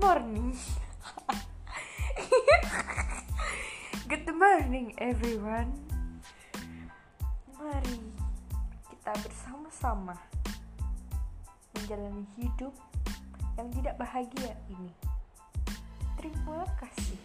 morning. Good morning everyone. Mari kita bersama-sama menjalani hidup yang tidak bahagia ini. Terima kasih.